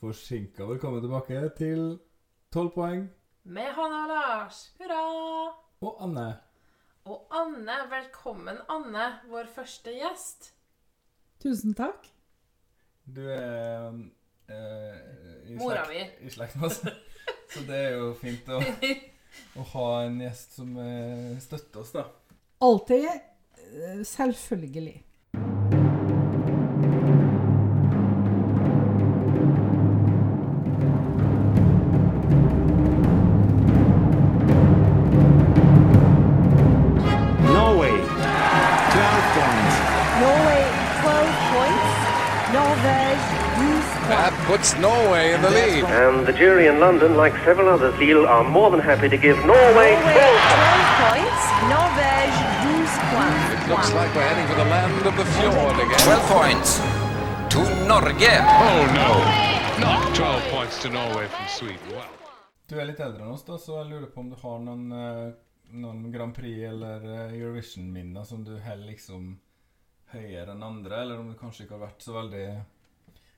Forsinka velkommen tilbake til 12 poeng Med Hanna og Lars. Hurra! og Anne. Og Anne, velkommen Anne, vår første gjest. Tusen takk. Du er eh, i Mora slekt- mi. I slekt med oss. Så det er jo fint å, å ha en gjest som eh, støtter oss, da. Alltid eh, selvfølgelig. Puts Norway in the lead. And the jury in London, like several others, feel are more than happy to give Norway Norway 12 12 points. Norvège 12 points. It looks like we're heading for the land of the fjord again. 12 points to Norge. Oh no! Not 12 points to Norway from Sweden. Well. Du er litt eldre enn oss, da, så jeg lurer på om du har noen, eh, noen Grand Prix eller eh, Eurovision-minner som du holder liksom høyere enn andre, eller om du kanskje ikke har vært så veldig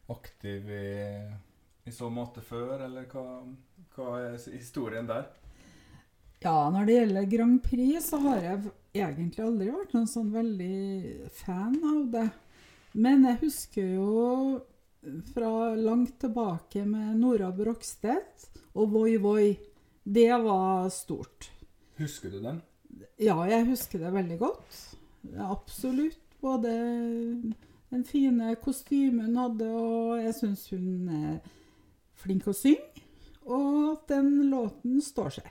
aktiv i, i så måte før, eller hva, hva er historien der? Ja, når det gjelder Grand Prix, så har jeg egentlig aldri vært noen sånn veldig fan av det. Men jeg husker jo fra langt tilbake med Nora Brogstedt og Voi Voi. Det var stort. Husker du den? Ja, jeg husker det veldig godt. Absolutt. Både den fine kostymen hun hadde, og jeg syns hun er flink å synge. Og at den låten står seg.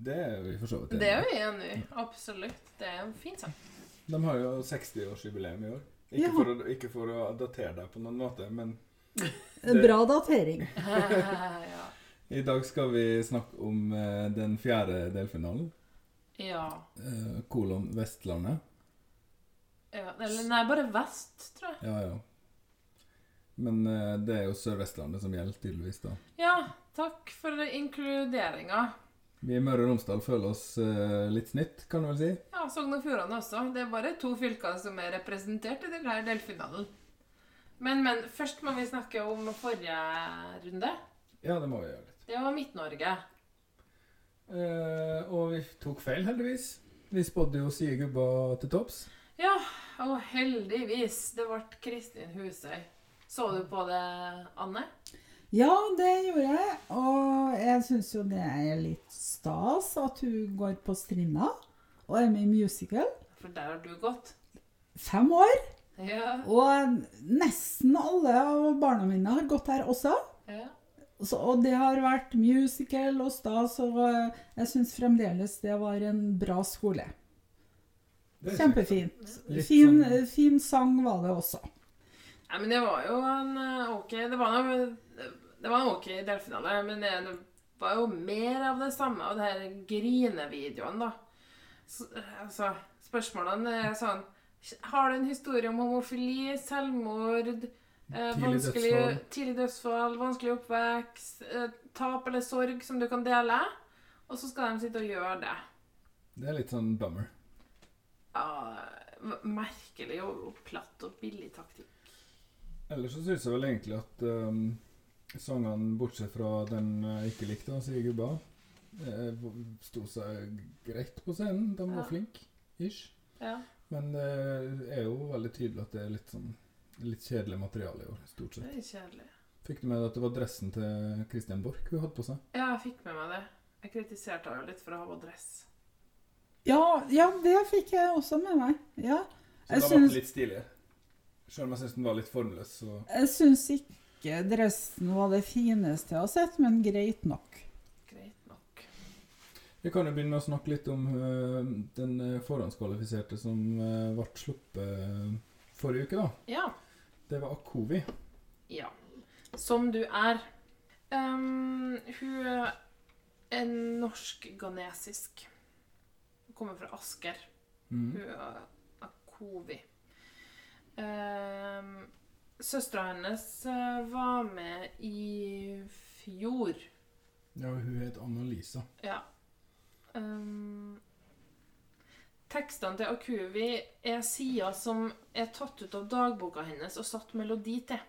Det er vi for så vidt Det er vi enig i. Absolutt. Det er en fin sang. De har jo 60-årsjubileum i år. Ikke, Ja. for å, ikke for å datere deg på noen måte, men En bra datering. ja. i dag skal vi snakke om eh, den fjerde delfinalen. ja. Eh, kolon Vestlandet. Ja. Eller nei, bare vest, tror jeg. Ja, ja. Men eh, det er jo Sør-Vestlandet som gjelder, tydeligvis. da. Ja, takk for inkluderinga. Vi i Møre og Romsdal føler oss eh, litt snytt, kan du vel si. Ja, Sogn og Fjordane også. Det er bare to fylker som er representert i denne delfinalen. Men, men først må vi snakke om forrige runde. Ja, det må vi gjøre litt. Det var Midt-Norge. Eh, og vi tok feil, heldigvis. Vi spådde jo Sie gubba til topps. Ja, og heldigvis. Det ble Kristin Husøy. Så du på det, Anne? Ja, det gjorde jeg. Og jeg syns jo det er litt stas at hun går på Strinda og er med i musical. For der har du gått. Fem år. Ja. Og nesten alle av barna mine har gått her også. ja. Så, og det har vært musical og stas, og jeg syns fremdeles det var en bra skole. Det Kjempefint. Fin, sånn- fin sang var det også. Nei, men det var jo en eh, ok Det var noe Det var en ok delfinale, men det, det var jo mer av det samme av det her grinevideoene, da. Så, altså, spørsmålene er sånn Har du en historie om homofili, selvmord, eh, Tidlig vanskelig, dødsfall. tidlig dødsfall, vanskelig oppvekst, eh, tap eller sorg som du kan dele? Og så skal de sitte og gjøre det. Det er litt sånn bummer. M- merkelig og, og platt og billig taktikk. Ellers så syns jeg vel egentlig at um, sangene, bortsett fra den jeg ikke likte, sier Sie gubba, eh, sto seg greit på scenen. De var Ja. flinke. Ish. Ja. Men det er jo veldig tydelig at det er litt sånn litt kjedelig materiale i år, stort Det sett. er kjedelig. Fikk du med deg at det var dressen til Christian Borch hun hadde på seg? Ja, jeg fikk med meg det. Jeg kritiserte henne litt for å ha på dress. Ja, ja, det fikk jeg også med meg. Ja. Så Jeg da var syns- den litt stilig? Selv om jeg syns den var litt formløs, så Jeg syns ikke dressen var det fineste jeg har sett, men greit nok. Greit nok. Vi kan jo begynne med å snakke litt om uh, den øh, forhåndskvalifiserte som uh, ble sluppet forrige uke, da. Ja. Det var Akovi. Ja. Som du er. Um, hun er norsk-ghanesisk. Kommer fra Asker. Mm. Hun er Akovi. Um, Søstera hennes eh, var med i fjor. Ja, hun het Anna-Lisa. Ja. Um, tekstene til Akuvi er sider som er tatt ut av dagboka hennes og satt melodi til.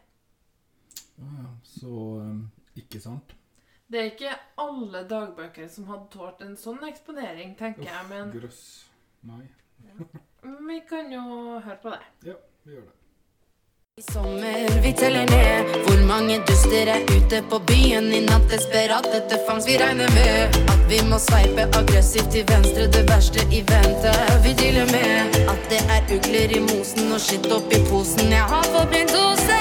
Ja, så um, ikke sant? Det er ikke alle dagbøker som hadde tålt en sånn eksponering, tenker jeg, men Grøss. Nei. vi kan jo høre på det. Ja, vi gjør det. I sommer vi teller ned Hvor mange duster er ute på byen I natt desperat etter fangst Vi regner med at vi må sveipe aggressivt til venstre Det verste i vente Vi dealer med at det er ugler i mosen Og skitt oppi posen Jeg har forbrent dose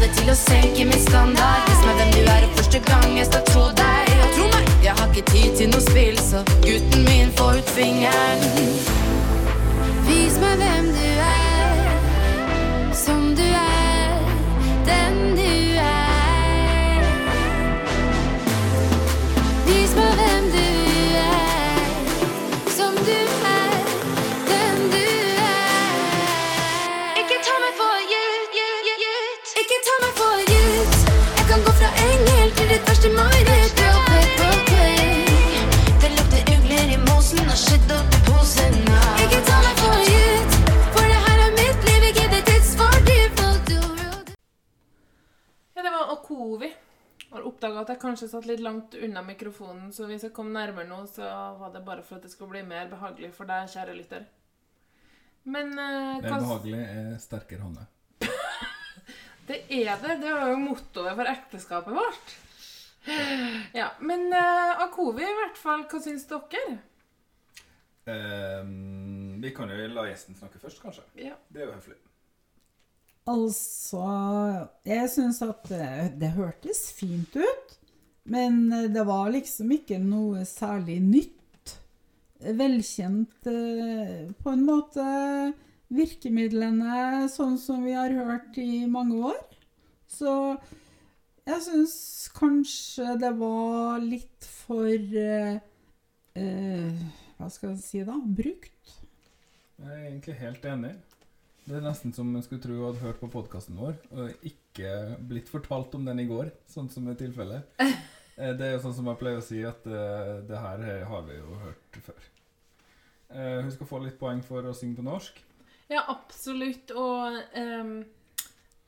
Aldri til å senke min standard. Vis meg hvem du er og første gang jeg skal tro deg. Og tro meg, jeg har ikke tid til noe spill Så gutten min får ut fingeren. Vis meg hvem du er som du er, den du er. Vis meg hvem oppdaga at jeg kanskje satt litt langt unna mikrofonen, så hvis jeg kom nærmere nå, så var det bare for at det skulle bli mer behagelig for deg, kjære lytter. Men uh, Det hva er behagelig er sterkere hånde. Det er det. Det var jo mottoet for ekteskapet vårt. Ja, men uh, Akovi i hvert fall, hva syns dere? Um, vi kan jo la gjesten snakke først, kanskje. Ja. Det er jo høflig. Altså, jeg syns at det, det hørtes fint ut, men det var liksom ikke noe særlig nytt. Velkjent eh, på en måte virkemidlene sånn som vi har hørt i mange år. Så jeg syns kanskje det var litt for eh, eh, Hva skal jeg si da? Brukt. Jeg er egentlig helt enig. Det er nesten som en skulle tro hun hadde hørt på podkasten vår, og ikke blitt fortalt om den i går, sånn som er tilfellet. Eh, Det er jo sånn som jeg pleier å si, at uh, det her har vi jo hørt før. Uh, Hun skal få litt poeng for å synge på norsk. Ja, absolutt. Og ehm,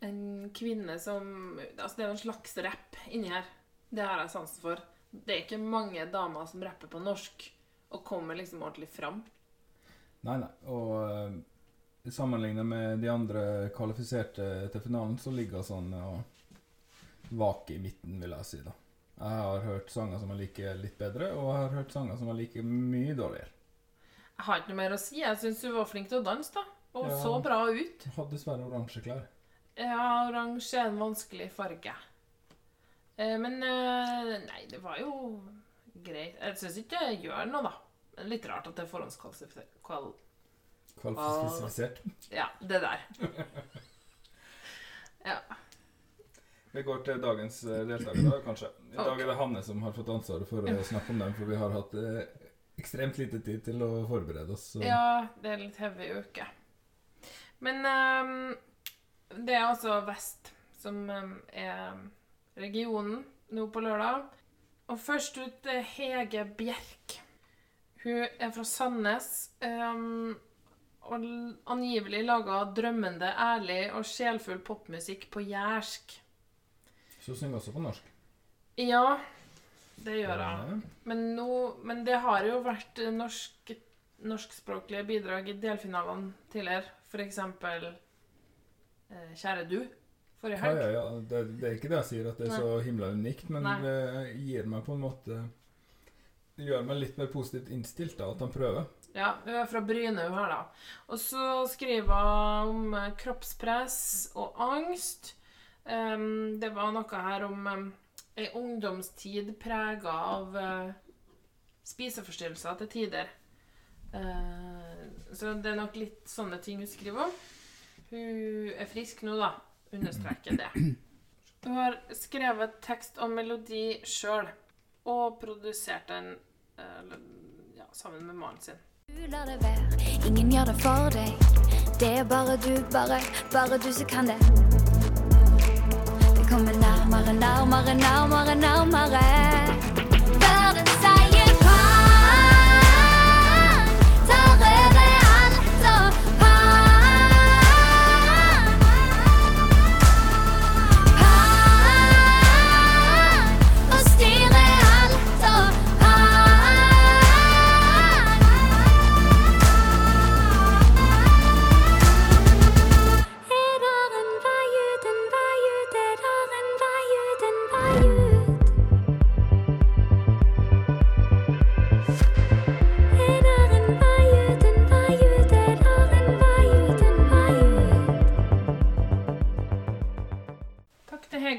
en kvinne som Altså, det er jo en slags rapp inni her. Det har jeg sansen for. Det er ikke mange damer som rapper på norsk og kommer liksom ordentlig fram. Nei, nei. Og uh, sammenlignet med de andre kvalifiserte til finalen, så ligger hun sånn og vaker i midten, vil jeg si. da. Jeg har hørt sanger som jeg liker litt bedre, og jeg har hørt sanger som jeg liker mye dårligere. Jeg har ikke noe mer å si. Jeg syns hun var flink til å danse, da. Og Ja. så bra ut. Hadde dessverre oransje klær. Ja, oransje er en vanskelig farge. Eh, men eh, Nei, det var jo greit. Jeg syns ikke det gjør noe, da. Men litt rart at det er forhåndskvalifisert. Kval Kvalifisert. ja, det der. Ja. Vi går til dagens eh, deltakere, da, kanskje. I dag er det Hanne som har fått ansvaret for å snakke om dem, for vi har hatt ekstremt lite tid til å forberede oss. Så. ja, det er litt heavy uke. Men ehm, det er altså Vest som ehm, er regionen nå på lørdag. Og først ut er Hege Bjerk. Hun er fra Sandnes. Um, og angivelig laga drømmende, ærlig og sjelfull popmusikk på jærsk. Så synger også på norsk. Ja, det gjør hun. Men, no, men det har jo vært eh, norsk, norskspråklige bidrag i delfinalene tidligere. For eksempel eh, Kjære du, forrige helg. ja, ja. Det, det er ikke det jeg sier at det er så himla unikt, men Nei. det gir meg på en måte Det gjør meg litt mer positivt innstilt da, at han prøver. Ja, hun er fra Bryne, hun her, da. Og så skriver hun om eh, kroppspress og angst. Um, det var noe her om um, ei ungdomstid prega av uh, spiseforstyrrelser til tider. Uh, så det er nok litt sånne ting hun skriver om. Hun er frisk nå, da. Understreker det. Hun har skrevet tekst og melodi sjøl, og produsert den eh, ja, sammen med mannen sin. Du lar det være, ingen gjør det for deg. Det er bare du, bare, bare du som kan det. Det kommer nærmere, nærmere, nærmere, nærmere. Verden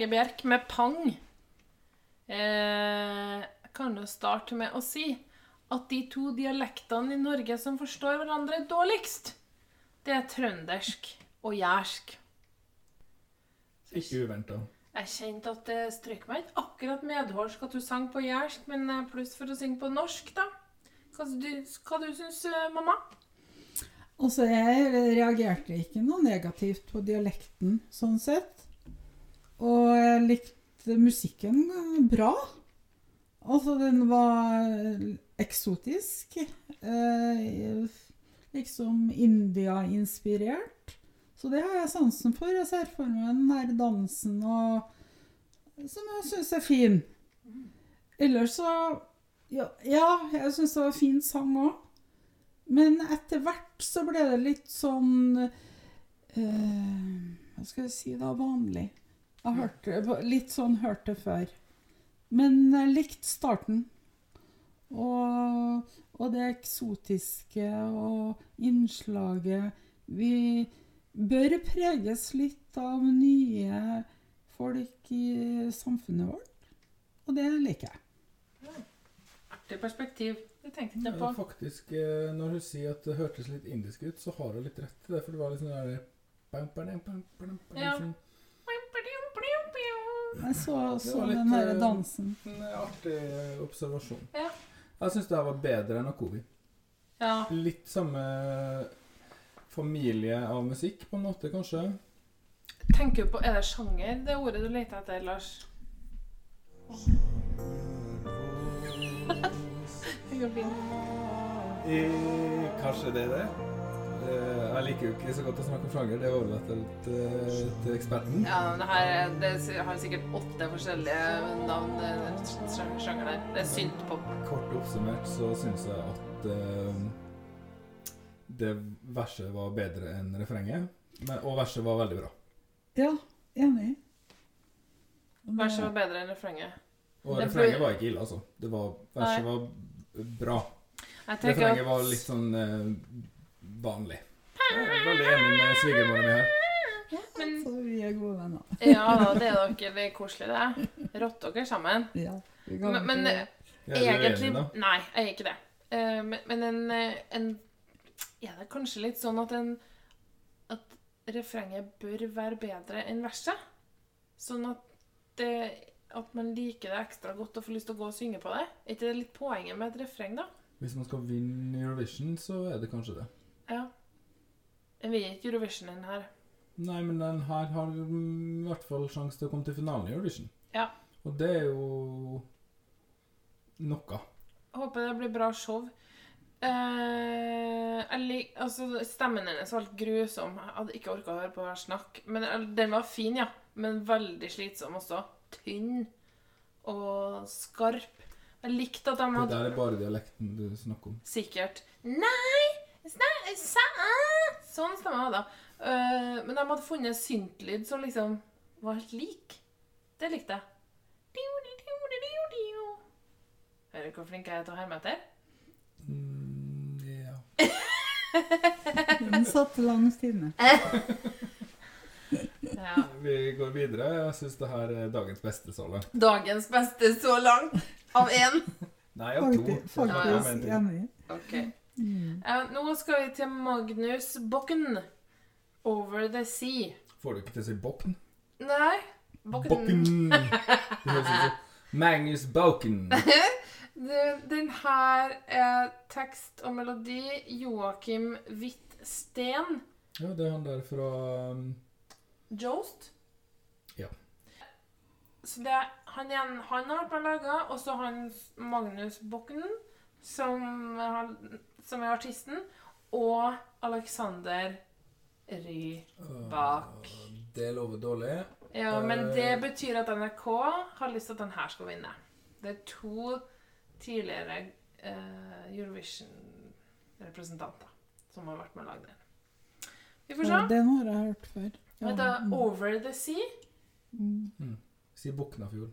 Hege Bjerk med Pang. Eh, kan jo starte med å si at de to dialektene i Norge som forstår hverandre dårligst, det er trøndersk og jærsk. Ikke uventa. Jeg kjente at det strøk meg ikke akkurat medhårsk at du sang på jærsk, men eh, pluss for å synge på norsk, da. Hva du, hva du syns du, mamma? Altså, jeg reagerte ikke noe negativt på dialekten, sånn sett. Og jeg likte musikken bra. Altså, den var eksotisk. Eh, liksom India-inspirert. Så det har jeg sansen for. Jeg ser for meg den her dansen og som jeg syns er fin. Ellers så Ja, ja jeg syns det var fin sang òg. Men etter hvert så ble det litt sånn eh, Hva skal jeg si da? Vanlig. Jeg har hørt det, litt sånn hørte før. Men jeg likte starten. Og, og det eksotiske og innslaget Vi bør preges litt av nye folk i samfunnet vårt. Og det liker jeg. Artig perspektiv. Det tenkte jeg Ja, på. faktisk, eh, når hun sier at det hørtes litt indisk ut, så har hun litt rett i det. For det var litt sånn der bam, bam, bam, bam, bam, Ja. sånn- Jeg så, så litt, den her eh, dansen. En artig observasjon. Ja. Jeg syns det her var bedre enn Akovi. Ja. Litt samme familie av musikk, på en måte, kanskje. Tenker du på Er det sjanger, det ordet du leter etter, Lars? Det går fint. Eh, kanskje det er det. Eh, jeg liker jo ikke så godt å snakke om sjanger. Det overlater jeg til, til eksperten. Ja, men det her er- det har sikkert åtte forskjellige navn. Sjanger der. Det er syntpop. Kort oppsummert så syns jeg at uh, det verset var bedre enn refrenget. Men, og verset var veldig bra. Ja, enig. Verset var bedre enn refrenget. Og Det refrenget var ikke ille, altså. Det var, verset Nei. var bra. Jeg Refrenget at- var litt sånn eh, vanlig. Jeg er veldig enig med svigermoren min her. Men, Så vi er gode venner. ja da, det er dere. Det er koselig, det. Rått dere sammen. Ja, vi kan Men, men du egentlig enig. Nei, jeg er ikke det. Eh, men men en, en Er det kanskje litt sånn at en At refrenget bør være bedre enn verset? Sånn at det at man liker det ekstra godt og får lyst til å gå og synge på det? Er ikke det litt poenget med et refreng, da? Hvis man skal vinne Eurovision, så er det kanskje det. Jeg vil ikke Eurovision den her. Nei, men den her har i hvert fall sjanse til å komme til finalen i Eurovision. Ja. Og det er jo noe. Håper det blir bra show. Eh, jeg altså, stemmen hennes var helt grusom. Jeg hadde ikke orka å høre på hver snakk. Men den var fin, ja. Men veldig slitsom også. Tynn og skarp. Jeg likte at de Det hadde der er bare dialekten du snakker om. Sikkert Nei! sna- sa- Sånn stemmer det, da. Uh, men de hadde funnet syntlyd som liksom var helt lik. Det likte jeg. Hører du hvor flink jeg er til å herme etter? Mm, ja. Den satt langt inne. Ja. Vi går videre. Jeg syns det her er dagens beste så langt. Dagens beste så langt. Av én. Nei, av to. Faktisk, faktisk enig. Ok. Uh, nå skal vi til Magnus Bokken. Over the sea. Får du ikke til å si Bokken? Nei. Bokken. Magnus Bokken. Den her er tekst og melodi Joakim Hvitsten. Ja, det er han der fra um, Jost. Ja. Så det er han igjen, han har vært med og laga, og så han Magnus Bokken, som, har- som er artisten, og Alexander Rybak. Det lover dårlig. Ja, men Eh, det betyr at NRK har lyst til at den her skal vinne. Det er to tidligere uh, Eurovision-representanter som har vært med og lagd den. Vi får se. Den har jeg hørt før. Ja. Dette er Over the Sea. Mm. Si Boknafjord.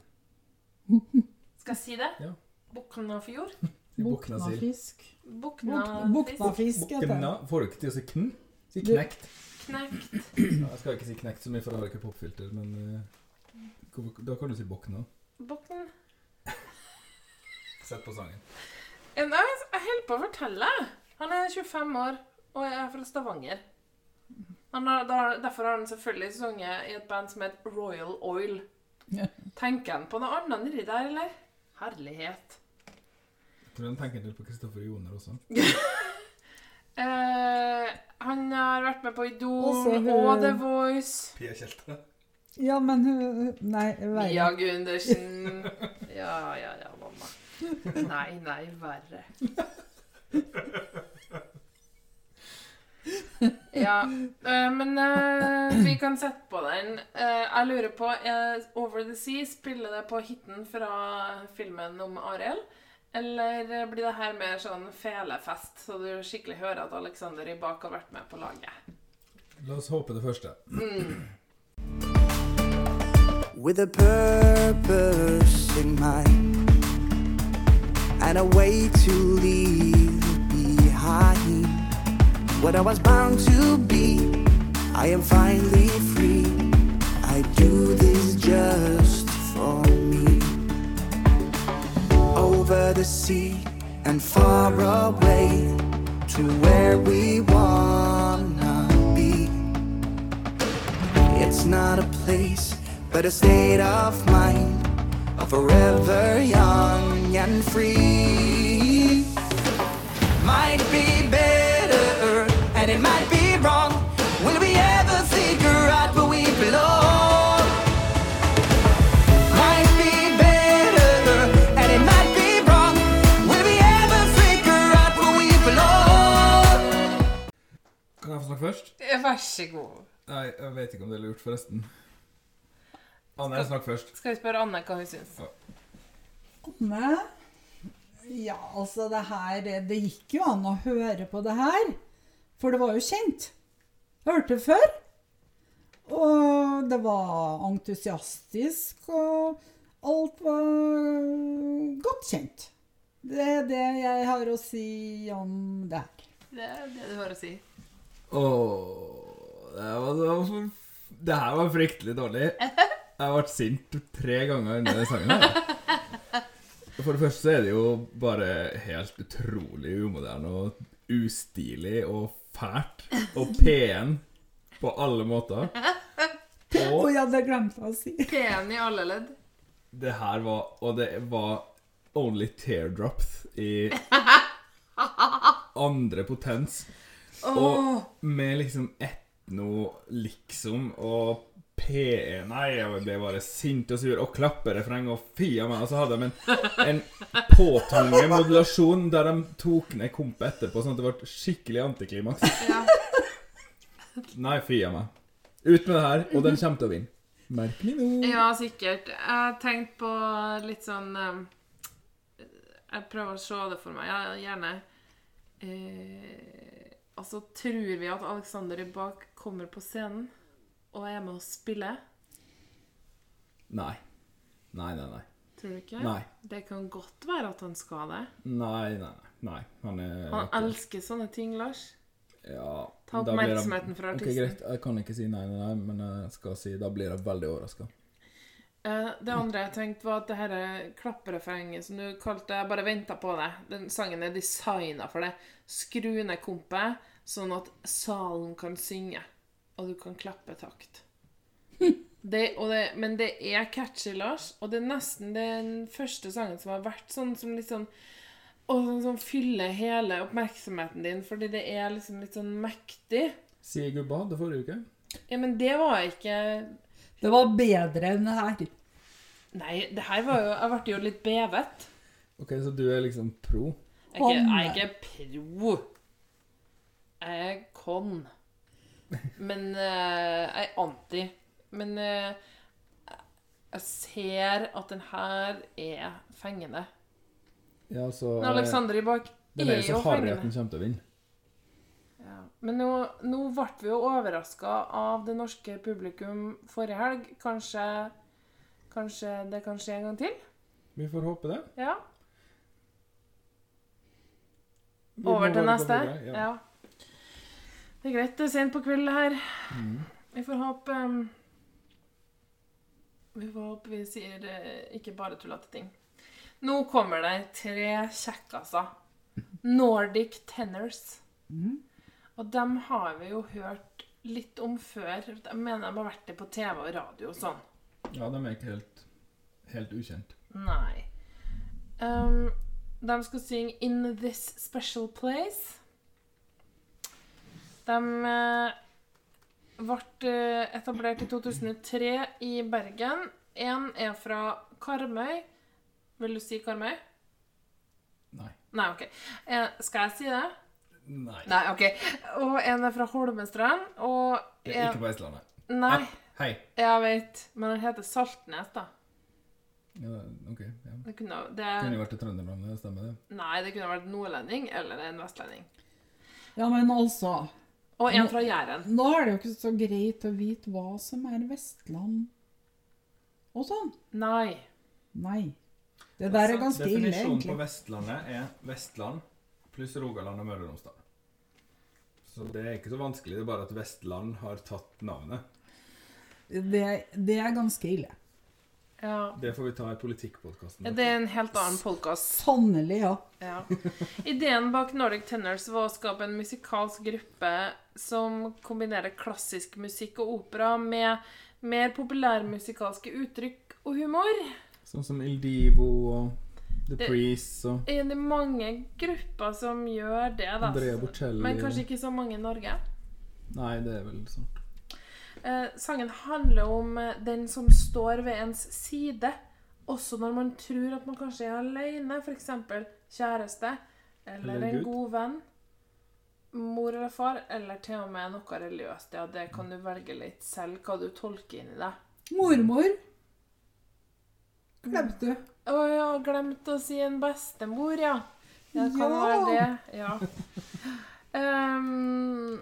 Skal jeg si det? Ja. Boknafjord? Boknafisk. Buknafisk heter det. Bokna Får du ikke til å si kn? Si knekt. Knekt. Ja, jeg skal ikke si knekt så mye, for jeg har ikke popfilter, men uh, Da kan du si Bokna. Bokn. Sett på sangen. Jeg holder på å fortelle. Han er 25 år og er fra Stavanger. Han har, da, derfor har han selvfølgelig sunget i et band som heter Royal Oil. Tenker han på noe annet nedi der, eller? Herlighet. Hvordan tenker du på Kristoffer Joner også? Eh, han har vært med på Idol Også hun- og The Voice. Pia Kjelte. Ja, men hun Nei, verre. Mia Gundersen. Ja, ja, ja, mamma. Nei, nei, verre. Ja, eh, men eh, vi kan sette på den. Eh, jeg lurer på er Over the Sea spiller det på hiten fra filmen om Ariel? Eller blir det her mer sånn felefest, så du skikkelig hører at Alexander Rybak har vært med på laget? La oss håpe det første. Mm. with a purpose in mind and a way to leave behind what I was bound to be. I am finally the sea and far away to where we wanna be. It's not a place, but a state of mind, of forever young and free. Might be better, Vær så god. Nei, jeg vet ikke om det er lurt, forresten. Anne, snakk først. Skal vi spørre Anne hva hun syns? Anne? Ja, altså det her Det gikk jo an å høre på det her. For det var jo kjent. Jeg hørte det før. Og det var entusiastisk, og alt var godt kjent. Det er det jeg har å si om det her. Det er det du har å si. Åh, det, var, det, var, for- det her var fryktelig dårlig. Jeg ble sint tre ganger under den sangen. her. For det første er det jo bare helt utrolig umoderne og ustilig og fælt. Og pen på alle måter. Å ja, det glemte jeg å si. Pen i alle ledd. Det her var Og det var only teardrops i andre potens. Og med liksom etno, liksom, og P1 Nei, jeg ble bare sint og sur. Og klapperefreng og fia meg. Og så hadde de en, en påtvunget modulasjon der de tok ned kompet etterpå, sånn at det ble skikkelig antiklimaks. Ja. Nei, fia meg. Ut med det her, og den kommer til å vinne. Merkelig nå. Ja, sikkert. Jeg tenkte på litt sånn eh, Jeg prøver å se det for meg. Ja, gjerne. Eh, altså, tror vi at Alexander Rybak kommer på scenen og er med å spille? Nei. Nei, nei, nei. Tror du ikke? Nei. Det kan godt være at han skal det. Nei, nei, nei. Han er Han elsker sånne ting, Lars. Ja, Ta oppmerksomheten fra Ok, greit. Jeg kan ikke si nei, nei, nei, men jeg skal si da blir jeg veldig overraska. Eh, det andre jeg tenkte var at det dette klapperefrenget som du kalte Jeg bare venta på det. Den sangen er designa for det. Skru ned kompet, sånn at salen kan synge, og du kan klappe takt. Det, og det, men det er catchy, Lars, og det er nesten den første sangen som har vært sånn som liksom og sånn som fyller hele oppmerksomheten din, fordi det er liksom litt sånn mektig. Si gubba det forrige uke. Ja, men det var ikke Det var bedre enn det her. Nei, det her var jo Jeg ble jo litt bevet. Ok, så du er liksom pro? Jeg er ikke, jeg er ikke pro. Jeg er con. Men eh, jeg er anti. Men eh, jeg ser at den her er fengende. Ja, så Men Alexander i bak er er mer så jo harry at den kommer til å vinne. Ja. Men nå, nå ble vi jo overraska av det norske publikum forrige helg. Kanskje, kanskje det kan skje en gang til? Vi får håpe det. Ja. Over til neste? Ja. Ja. Det er greit, det er sent på kvelden her. Mm. Vi får håpe um, Vi får håpe vi sier eh, ikke bare tullete ting. Nå kommer det tre kjekkaser. Nordic Tenors. Og dem har vi jo hørt litt om før. Jeg mener de har vært det på TV og radio og sånn. Ja, de er ikke helt, helt ukjent. Nei. Um, de skal synge 'In This Special Place'. De eh, ble eh, etablert i 2003 i Bergen. En er fra Karmøy. Vil du si Karmøy? Nei. Nei, OK. Eh, skal jeg si det? Nei. Nei, OK. Og en er fra Holmestrand. Og Det er ikke på Vestlandet. Nei. Ah, hei. Jeg vet. Men den heter Saltnes, da. Ja, ok. Ja. Det kunne, det, Kunne jo vært et trøndernavn, det stemmer det. Nei, det kunne vært nordlending eller en vestlending. Ja, men altså Og en fra Jæren. Nå er det jo ikke så greit å vite hva som er Vestland og sånn. Nei. Nei. Det der er ganske ille, egentlig. Definisjonen på. Vestlandet er Vestland pluss Rogaland og Møre og Romsdal. Så det er ikke så vanskelig, det er bare at Vestland har tatt navnet. Det, det er ganske ille. Ja. Det får vi ta i politikkpodkasten. Det er en helt annen podkast. Sannelig, ja. Ja. Ideen bak Nordic Tenors var å skape en musikalsk gruppe som kombinerer klassisk musikk og opera med mer populærmusikalske uttrykk og humor. Sånn som Il Divo og The Det- Priest og Er det mange grupper som gjør det, da? Andrea Bocelli. Men kanskje ikke så mange i Norge. Nei, det er vel sånn. Eh, sangen handler om eh, den som står ved ens side, også når man tror at man kanskje er alene, f.eks. kjæreste, eller, Eller en Gud. god venn, mor eller far, eller til og med noe religiøst. Ja, det kan du velge litt selv hva du tolker inn i det. Mormor. Glemte du? Å ja, glemte å si en bestemor, ja. Det kan Ja. være det. Ja. Ehm,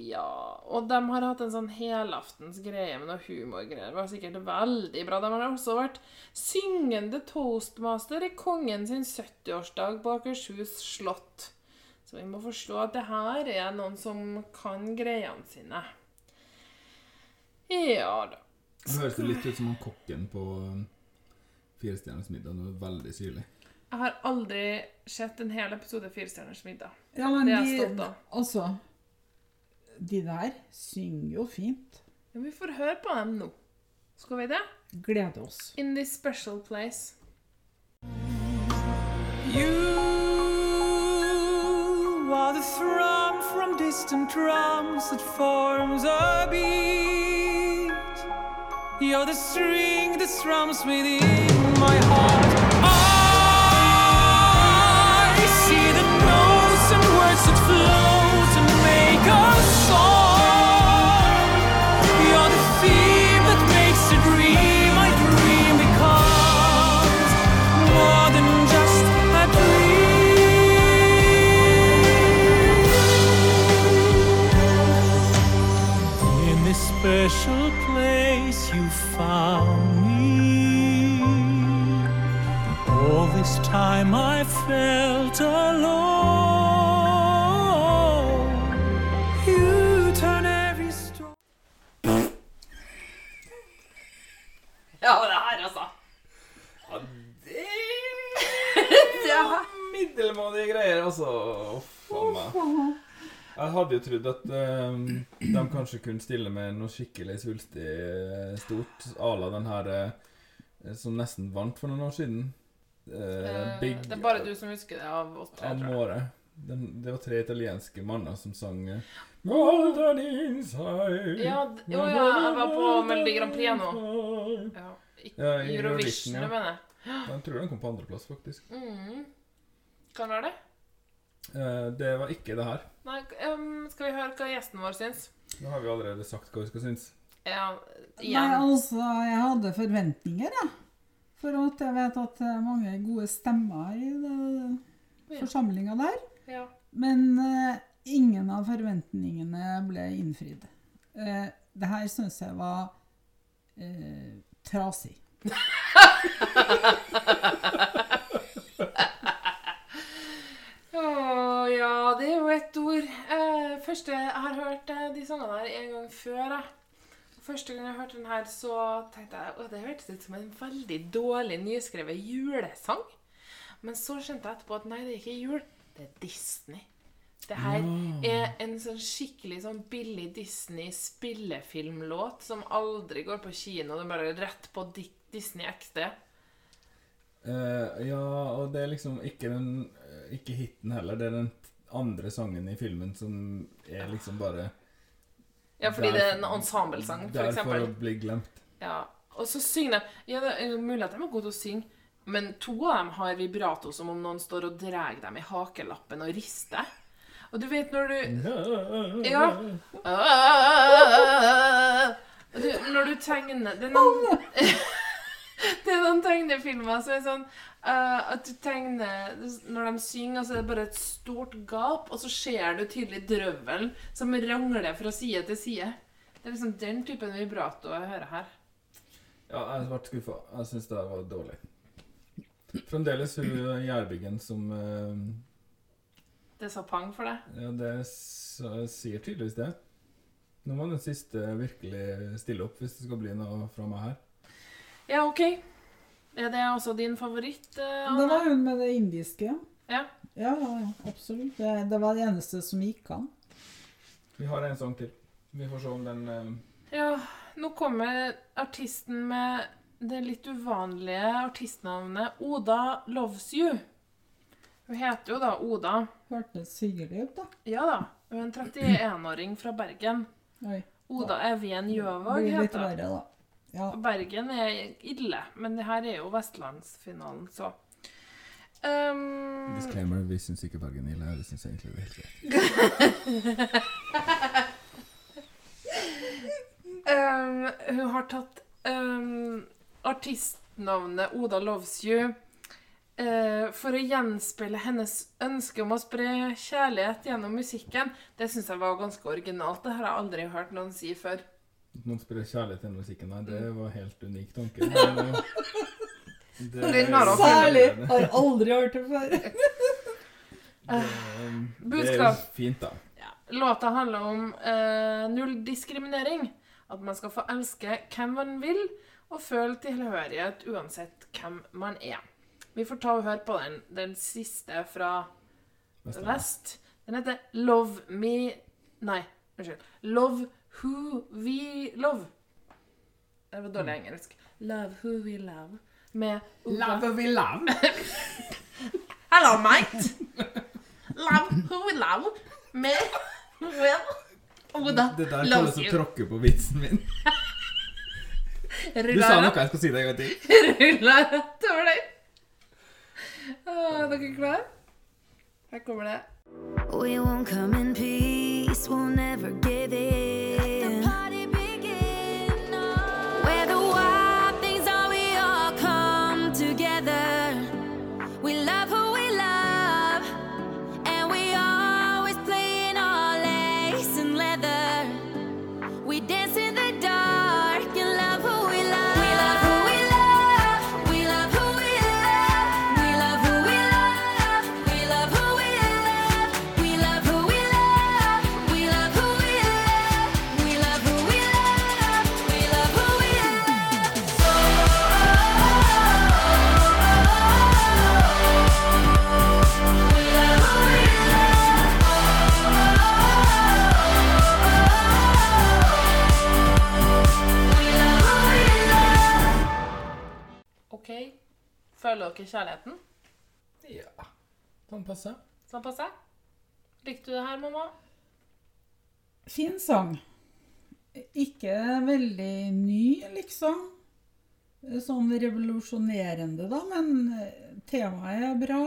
ja, og de har hatt en sånn helaftens greie med noe humorgreier. Det var sikkert veldig bra. De har også vært syngende toastmaster i kongen sin 70-årsdag på Akershus slott. Så vi må forstå at det her er noen som kan greiene sine. Ja da. Det høres litt ut som han kokken på um, Firestjerners middag. Det var veldig syrlig. Jeg har aldri sett en hel episode Firestjerners middag. Ja, men det er jeg stolt av. altså De der synger jo fint. Ja, vi får høre på dem nå. Skal vi det? Gleder oss. In this special place. You are the thrum from distant drums that forms a beat. You're the string that strums within my heart. Special place you found me. All this time I felt alone. You turn every storm. Ja, det her, altså. Ja, Det er middelmådige greier, altså. Uff a meg. Jeg hadde jo trodd at um, de kanskje kunne stille med noe skikkelig svulstig eh, stort, à la den her eh, som nesten vant for noen år siden. Uh, Big det er bare du som husker det av oss tre, tror jeg. Den, det var tre italienske manner som sang inside Ja, jo, ja, jeg var på Melodi Grand Prix nå. Ja, i- Ja, Eurovision, ja. mener mener. Jeg tror den kom på andreplass, faktisk. Mm. Kan være det. Eh, det var ikke det her. Nei, um, skal vi høre hva gjesten vår syns? Nå har vi allerede sagt hva vi skal synes. Ja, Nei, altså, jeg hadde forventninger, jeg. For at jeg vet at det er mange gode stemmer i det forsamlinga der. Ja. Men uh, ingen av forventningene ble innfridd. Uh, det her syns jeg var uh, trasig. Å, ja, er ord. Eh, første, jeg har hørt eh, de sangene her en gang før. Jeg. Første gang jeg hørte den her, så tenkte jeg at det hørtes ut som en veldig dårlig nyskrevet julesang. Men så skjønte jeg etterpå at nei, det er ikke jul, det er Disney. Det her er en sånn skikkelig sånn billig Disney-spillefilmlåt som aldri går på kino. Er bare rett på Disney XD. Uh, ja, og det er liksom ikke den eh, Ikke hiten heller. Det er den andre sangen i filmen som er liksom bare Ja, fordi der- det er en ensemblesang, for Der for å bli glemt. Ja, og så synger de Ja, det er mulig at de er gode til å synge, men to av dem har vibrato som om noen står og drar dem i hakelappen og rister. Og du vet når du Ja. Du, når du tegner er noen Det er noen tegnefilmer som er sånn uh, at du tegner Når de synger, så er det bare et stort gap, og så ser du tydelig drøvelen som rangler fra side til side. Det er liksom den typen vibrato jeg hører her. Ja, jeg ble skuffa. Jeg syns det var dårlig. Fremdeles hun Gjærbyggen som uh, Det sa pang for deg? Ja, det sier tydeligvis det. Nå må den siste virkelig stille opp hvis det skal bli noe fra meg her. Ja, OK. Er det også din favoritt, Anna? Det er var hun med det indiske, ja. Ja. Absolutt. Det, det var det eneste som gikk an. Vi har en sang til. Vi får se om den eh, Ja, nå kommer artisten med det litt uvanlige artistnavnet Oda Loves You. Hun heter jo da Oda. Hørtes hyggelig ut, da. Ja da. Hun er en 31-åring fra Bergen. Oi. Oda Evjen Gjøvåg Blir litt verre, da. Ja. Bergen er ille, men det her er jo vestlandsfinalen, så um, Disclaimer, vi syns ikke Bergen er ille. Vi syns egentlig det er helt greit. um, Hun har tatt um, artistnavnet Oda Loves You uh, for å gjenspeile hennes ønske om å spre kjærlighet gjennom musikken. Det syns jeg var ganske originalt. Det har jeg aldri hørt noen si før. At Noen spiller kjærlighet gjennom musikken. Nei, det var helt unik tanke. Men, eh, det- Den har hun Særlig! Har aldri hørt det før. Det, det er jo Budskap. fint, da. Låta handler om eh, null diskriminering. At man skal få elske hvem man vil, og føle tilhørighet uansett hvem man er. Vi får ta og høre på den, den siste fra vest. Den heter Love Me Nei, unnskyld. Love Who We Love. Det var dårlig engelsk. Love Who We Love. Med Oda. Love we love. Hello, mate. Love Who We Love. Med Well, Oda Det der loves som å you. tråkke på vitsen min. Du sa noe, jeg skal si det en gang til. Ruller rett over deg. Ah, Er dere klare? Her kommer det. We won't come in peace, we'll never give in. Dere kjærligheten? Ja. Sånn passe. Sånn passe? Likte du det her, mamma? Fin sang. Ikke veldig ny, liksom. Sånn revolusjonerende, da, men eh, temaet er bra.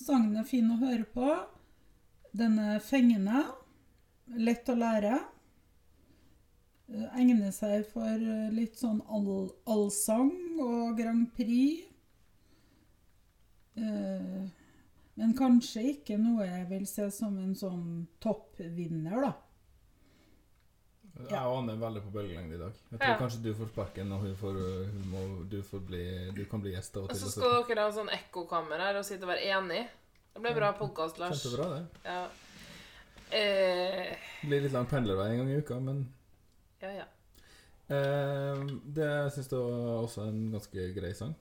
Sangen er fin å høre på. Den er fengende. Lett å lære. Eh, Egner seg for eh, litt sånn all- allsang og Grand Prix. Eh, Men kanskje ikke noe jeg vil se som en sånn toppvinner, da. Jeg aner er veldig på bølgelengde i dag. Jeg tror Ja. kanskje du får sparken, og hun, får, hun må, du, får bli, du kan bli gjest av og Og så skal dere ha sånn ekkokammer her og sitte og være enig. Det blir bra podkast, Lars. Kjempebra, det. Ja. Eh, Det blir litt lang pendlervei en gang i uka, men ja, ja. Eh, det syns jeg også en ganske grei sang.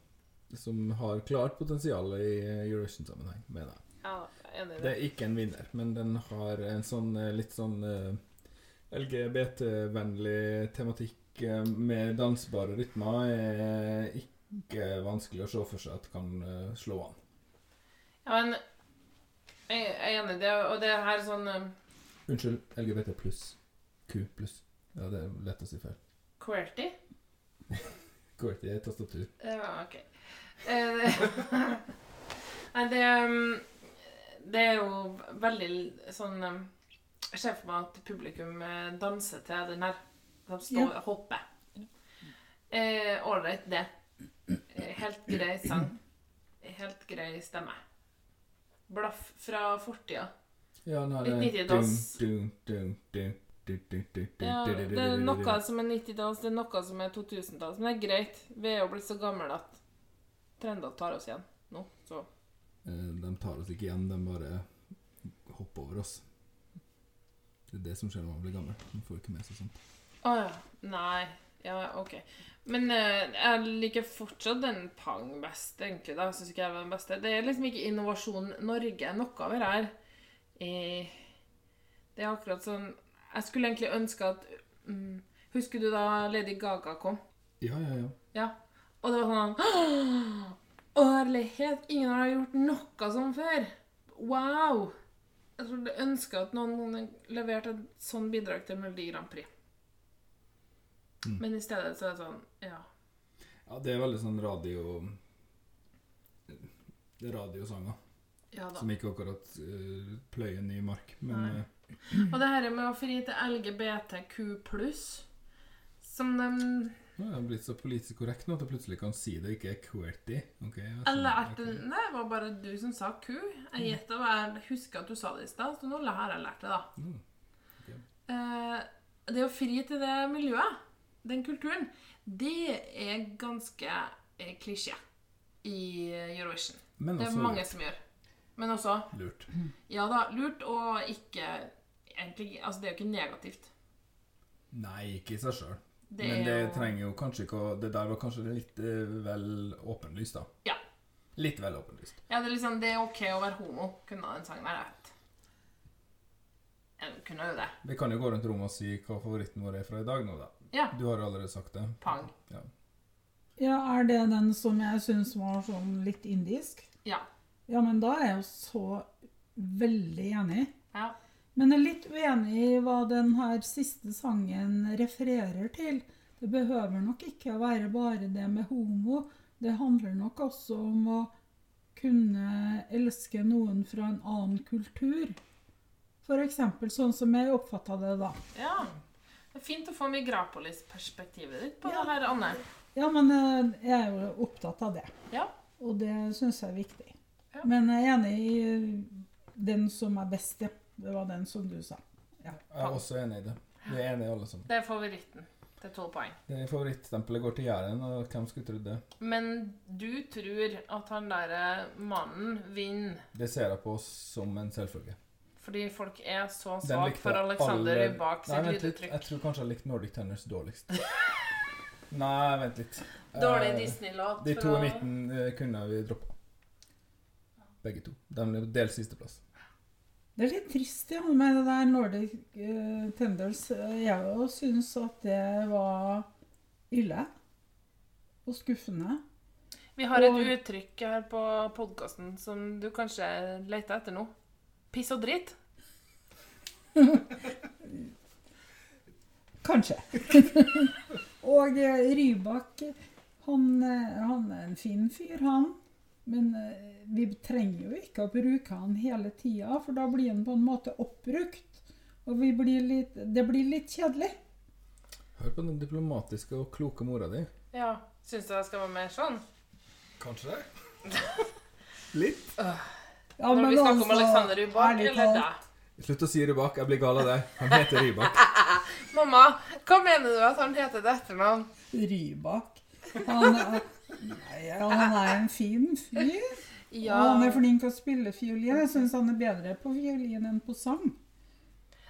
Som har klart potensial i Eurovision-sammenheng, mener jeg. Ja, jeg er enig i Det det. er ikke en vinner, men den har en sånn eh, litt sånn eh, LGBT-vennlig tematikk eh, med dansbare rytmer. Er ikke vanskelig å se for seg at kan eh, slå an. Ja, men jeg er enig i det, og det her er sånn Unnskyld, LGBT pluss. Q pluss. Ja, det er lett å si feil. QWERTY. QWERTY er tastatur. Ja, ok. Eh, Nei, det um, Det er jo veldig sånn um, Jeg ser for meg at publikum eh, danser til den her. De står og hopper. Eh, Ålreit, det. Helt grei sang. Helt grei stemme. Blaff fra fortida. Ja, nå er det 90-talls. dun, dun, dun, dun, dun, dun, dun, Ja, dun, dun, det er noe som er 90-talls, det er noe som er 2000-talls. Men det er greit. Vi er jo blitt så gamle at trender tar oss igjen nå. Så Eh, De tar oss ikke igjen, de bare hopper over oss. Det er det som skjer når man blir gammel. Man får ikke med seg sånt. Å ja. Nei. Ja, OK. Men eh, jeg liker fortsatt den Pang best, egentlig. da. Jeg ikke jeg var den beste. Det er liksom ikke Innovasjon Norge noe det her. Eh, det er akkurat sånn Jeg skulle egentlig ønske at mm, Husker du da Lady Gaga kom? Ja, ja, ja. Ja. Og det var sånn Ærlighet! Ingen har gjort noe sånn før. Wow! Jeg trodde ønska at noen leverte et sånn bidrag til Melodi Grand Prix. Mm. Men i stedet så er det sånn Ja. Ja, det er veldig sånn radio Det er radiosanger. Ja. Som ikke akkurat uh, pløyer ny mark. Men eh, Og det her med å fri til LGBTQ som de nå er jeg blitt så politisk korrekt nå at jeg plutselig kan si det ikke er QWERTY. Okay, jeg Eller er det Nei, det var bare du som sa ku. Jeg gjetta hva jeg husker at du sa det i stad, så nå har jeg lært det, da. Mm, Eh, det å fri til det miljøet, den kulturen, det er ganske eh, klisjé i Eurovision. Men det er mange lurt. som gjør. Men også Lurt. Ja da, lurt og ikke egentlig, Altså, det er jo ikke negativt. Nei, ikke i seg sjøl. Det Men det jo- trenger jo kanskje ikke å Det der var kanskje litt eh, vel åpenlyst, da. Ja. Litt vel åpenlyst. Ja, det er liksom Det er OK å være homo, kunne den sangen være hett. Jeg kunne jo det. Vi kan jo gå rundt rommet og si hva favoritten vår er fra i dag nå, da. Ja. Du har jo allerede sagt det. Pang. Ja. Ja, er det den som jeg syns var sånn litt indisk? Ja. Ja, men da er jeg jo så veldig enig. Ja. Men jeg er litt uenig i hva den her siste sangen refererer til. Det behøver nok ikke å være bare det med homo. Det handler nok også om å kunne elske noen fra en annen kultur. Eksempel sånn som jeg oppfatta det da. ja. Det er fint å få Migrapolis-perspektivet ditt på det her, Anne. Ja, men eh, jeg er jo opptatt av det. Ja. Og det syns jeg er viktig. Ja. Men jeg er enig i den som er best, ja. Det var den som du sa. Ja. Jeg er også enig i det. Vi er enige alle sammen. Det er favoritten. Det er tolv poeng. Det er Favorittstempelet går til Jæren, og hvem skulle trodd det? Men du tror at han derre mannen vinner Det ser jeg på som en selvfølge. fordi folk er så svake for Alexander alle- Rybak sitt lyduttrykk. Jeg tror kanskje jeg likte Nordic Tenors dårligst. Nei, vent litt. Dårlig Eh, Disney-låt De to i midten eh, kunne vi droppa. Begge to. De er delt sisteplass. Det er litt trist ja, med det der Nordic uh, Tenders. Eh, Jeg òg syns at det var ille. Og skuffende. Vi har et Og- uttrykk her på podkasten som du kanskje leter etter nå. Piss og dritt. Kanskje. og eh, Rybak, han, han er en fin fyr, han. Men eh, vi trenger jo ikke å bruke han hele tida, for da blir han på en måte oppbrukt. Og vi blir litt, det blir litt kjedelig. Hør på den diplomatiske og kloke mora di. Ja, Syns du jeg skal være mer sånn? Kanskje det? Litt. Ja, Når men vi snakker om altså, Alexander Rybak, eller deg? Slutt å si Rybak. Jeg blir gal av det. Han heter Rybak. Mamma, hva mener du at han heter til etternavn? Rybak. Han, er- nei, han er en fin fyr. Ja. Og han er flink til å spille fiolin. Jeg syns han er bedre på fiolin enn på sang.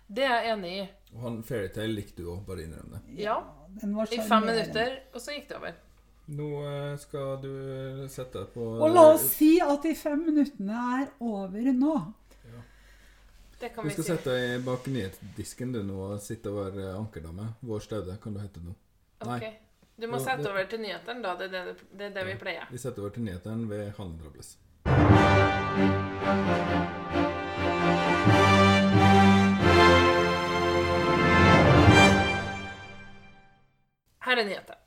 Det er jeg enig i. Og han Fairytale likte du òg, bare innrøm det. Ja, den var I fem minutter, og så gikk det over. Nå eh, skal du sette deg på Og la oss si at de fem minuttene er over nå. Det kan Du vi skal si. sette deg bak nyhetsdisken du nå og sitte og være ankerdame. Vår Staude kan du hete nå. Ok. Du må sette over til nyhetene, da. Det er det, det, er det vi pleier. Vi setter over til nyhetene ved Hallendrables. Her er nyheten.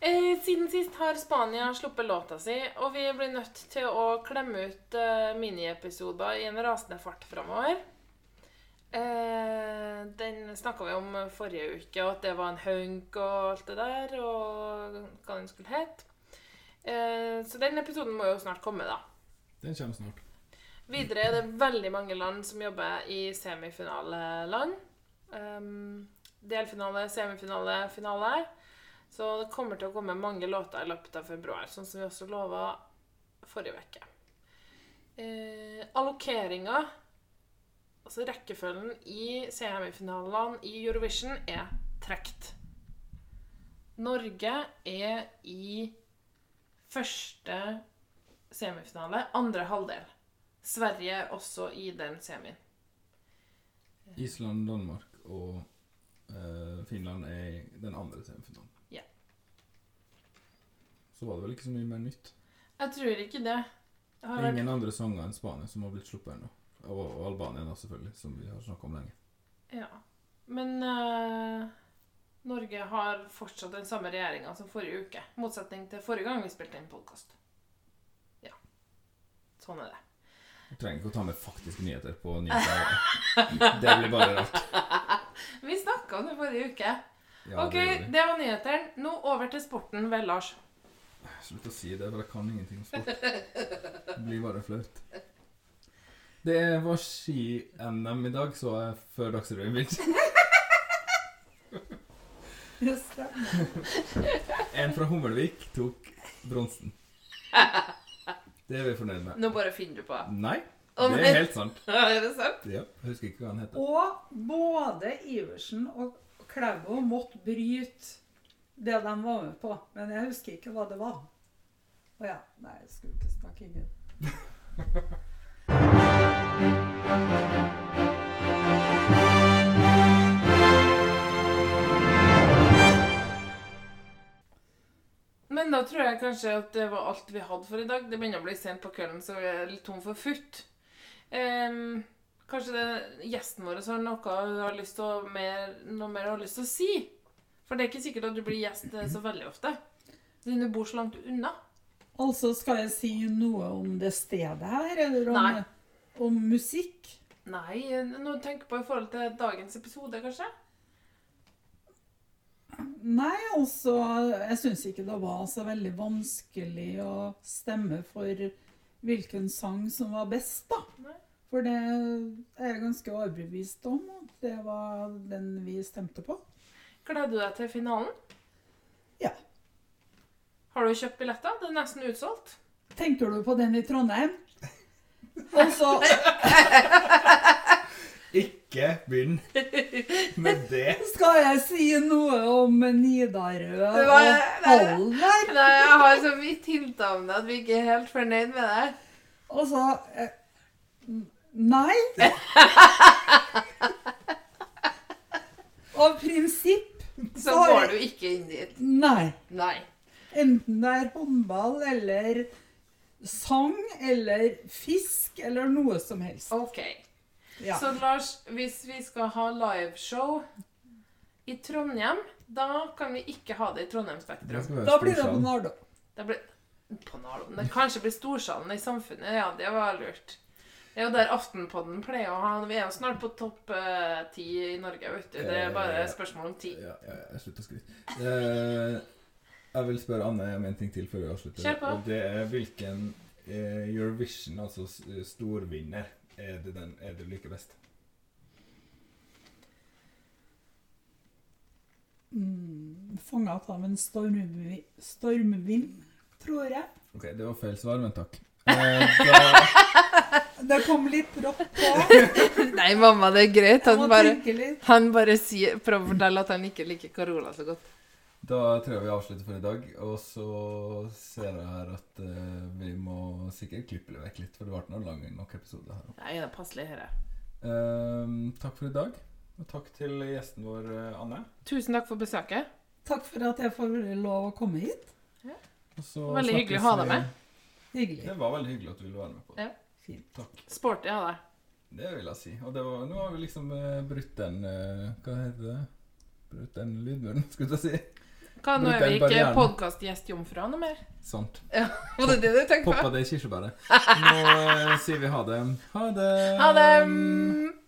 Eh, siden sist har Spania sluppet låta si, og vi blir nødt til å klemme ut eh, miniepisoder i en rasende fart framover. Eh, den snakka vi om forrige uke, og at det var en hunk og alt det der, og hva den skulle hete. Eh, så den episoden må jo snart komme, da. Den kommer snart. Videre er det veldig mange land som jobber i semifinaleland. Um, delfinale, semifinale, finale. Så det kommer til å komme mange låter i løpet av februar, sånn som vi også lova forrige uke. Eh, allokeringa, altså rekkefølgen i semifinalene i Eurovision, er trekt. Norge er i første semifinale, andre halvdel. Sverige er også i den semien. Island, Danmark og uh, Finland er i den andre semifinalen. Ja. Så var det vel ikke så mye mer nytt. Jeg tror ikke det. Det har vært- Ingen andre sanger enn Spania som har blitt sluppet ennå. Og, Albania, da, selvfølgelig, som vi har snakket om lenge. Ja. Men uh, Norge har fortsatt den samme regjeringa som forrige uke. Motsetning til forrige gang vi spilte inn podkast. Ja. Sånn er det. Du trenger ikke å ta med faktiske nyheter på nyheter. Det blir bare rart. Vi snakka om det forrige uke. Ja, ok, det det var nyhetene. Nå over til sporten ved Lars. Slutt å si det, for jeg kan ingenting om sport. Det blir bare flaut. Det var ski-NM i dag, så jeg før Dagsrevyen begynte. Just det. En fra Hummelvik tok bronsen. Det er vi fornøyd med. Nå bare finner du på. Nei, det er helt sant. er det sant? Ja, jeg husker ikke hva han heter. Og både Iversen og Klæbo måtte bryte det de var med på. Men jeg husker ikke hva det var. Å ja. Nei, jeg skulle ikke snakke ingen. Men da tror jeg kanskje at det var alt vi hadde for i dag. Det begynner å bli sent på kvelden, så vi er litt tom for futt. Um, kanskje det, gjesten vår har noe hun har lyst til å mer, noe mer har lyst til å si? For det er ikke sikkert at du blir gjest eh, så veldig ofte. Siden du bor så langt unna. Altså, skal jeg si noe om det stedet her, eller om, Nei. Om musikk? Nei, du tenker på i forhold til dagens episode, kanskje? Nei, altså Jeg syns ikke det var så veldig vanskelig å stemme for hvilken sang som var best, da. Nei. For det er jeg ganske overbevist om at det var den vi stemte på. Gleder du deg til finalen? Ja. Har du kjøpt billetter? Det er nesten utsolgt. Tenker du på den i Trondheim? Og så Ikke begynn med det. skal jeg si noe om Nidarø og Hallen der. Nei, jeg har så vidt hinta om det at vi ikke er helt fornøyd med det. Og så eh, Nei. Av prinsipp Så går du ikke inn dit. Nei. Nei. Enten det er håndball eller sang eller fisk eller noe som helst. OK. Ja. Så Lars, hvis vi skal ha liveshow i Trondheim, da kan vi ikke ha det i Trondheim Spektrum. Da blir det på. Nardo. Det blir på Nardo. Det kanskje blir Storsalen i Samfunnet. Ja, det var lurt. Det er jo der Aftenpodden pleier å ha Vi er jo snart på topp eh, ti i Norge, vet du. Det er bare spørsmål om tid. Ja, ja, jeg slutter å skryte. Eh, jeg vil spørre Anne om en ting til før vi avslutter. Kjør på. Og det er hvilken eh, Eurovision, altså storvinner, er det den er du liker best? Mm, Fanga av en stormvi stormvind, tror jeg. Ok, det var feil svar, men takk. Eh, da, Det kom litt brått på. Nei, mamma, det er greit. Han bare, han bare sier, prøver å fortelle at han ikke liker Carola så godt. Da tror jeg vi avslutter for i dag. Og så ser jeg her at uh, vi må sikkert klippe det vekk litt, for det ble noen lange nok episoder her. Nei, det er passelig her. Ehm, takk for i dag. Og takk til gjesten vår, eh, Anne. Tusen takk for besøket. Takk for at jeg får lov å komme hit. Og så Veldig hyggelig å ha deg med. Hyggelig. Det var veldig hyggelig at du ville være med på det. Ja. Fint. Takk. Sporty av deg. Det vil jeg si. Og det var, nå har vi liksom uh, brutt den Hva heter det? Brutt den lydmuren, skulle jeg si. Hva, nå er vi ikke podkastgjestjomfruer noe mer? Sant. Ja, Var det det du tenkte Poppa det kirsebæret. Nå eh, sier vi ha det. Ha det. Ha det!